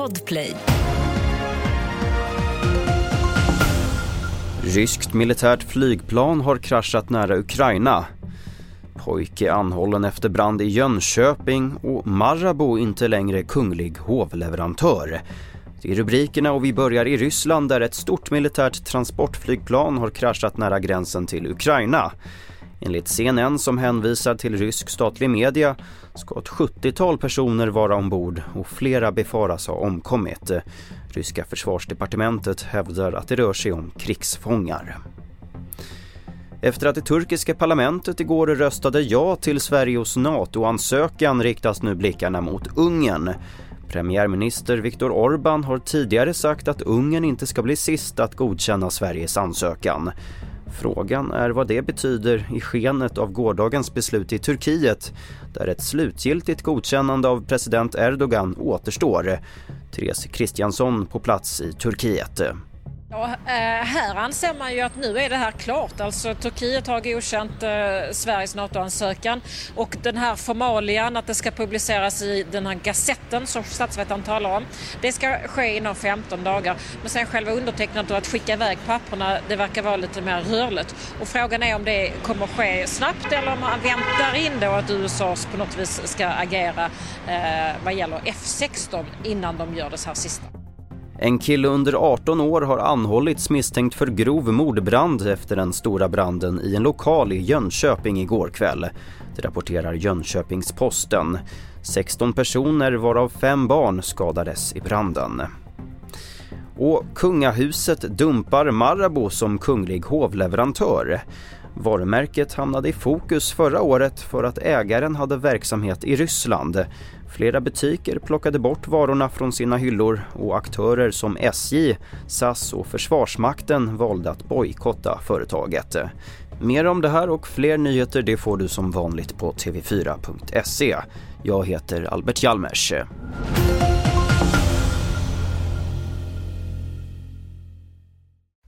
Podplay. Ryskt militärt flygplan har kraschat nära Ukraina. Pojke anhållen efter brand i Jönköping och Marabou inte längre kunglig hovleverantör. Det är rubrikerna och vi börjar i Ryssland där ett stort militärt transportflygplan har kraschat nära gränsen till Ukraina. Enligt CNN som hänvisar till rysk statlig media ska ett 70-tal personer vara ombord och flera befaras ha omkommit. Ryska försvarsdepartementet hävdar att det rör sig om krigsfångar. Efter att det turkiska parlamentet igår röstade ja till Sveriges NATO-ansökan riktas nu blickarna mot Ungern. Premiärminister Viktor Orbán har tidigare sagt att Ungern inte ska bli sist att godkänna Sveriges ansökan. Frågan är vad det betyder i skenet av gårdagens beslut i Turkiet där ett slutgiltigt godkännande av president Erdogan återstår. Therese Kristiansson på plats i Turkiet. Ja, eh, här anser man ju att nu är det här klart. Alltså Turkiet har godkänt eh, Sveriges NATO-ansökan och den här formalian att det ska publiceras i den här gazetten som statsvetaren talar om. Det ska ske inom 15 dagar. Men sen själva undertecknandet och att skicka iväg papperna det verkar vara lite mer rörligt. Och frågan är om det kommer ske snabbt eller om man väntar in då att USA på något vis ska agera eh, vad gäller F16 innan de gör det här sista. En kille under 18 år har anhållits misstänkt för grov mordbrand efter den stora branden i en lokal i Jönköping igår kväll. Det rapporterar Jönköpings-Posten. 16 personer varav fem barn skadades i branden. Och kungahuset dumpar Marabou som kunglig hovleverantör. Varumärket hamnade i fokus förra året för att ägaren hade verksamhet i Ryssland. Flera butiker plockade bort varorna från sina hyllor och aktörer som SJ, SAS och Försvarsmakten valde att bojkotta företaget. Mer om det här och fler nyheter det får du som vanligt på tv4.se. Jag heter Albert Hjalmers.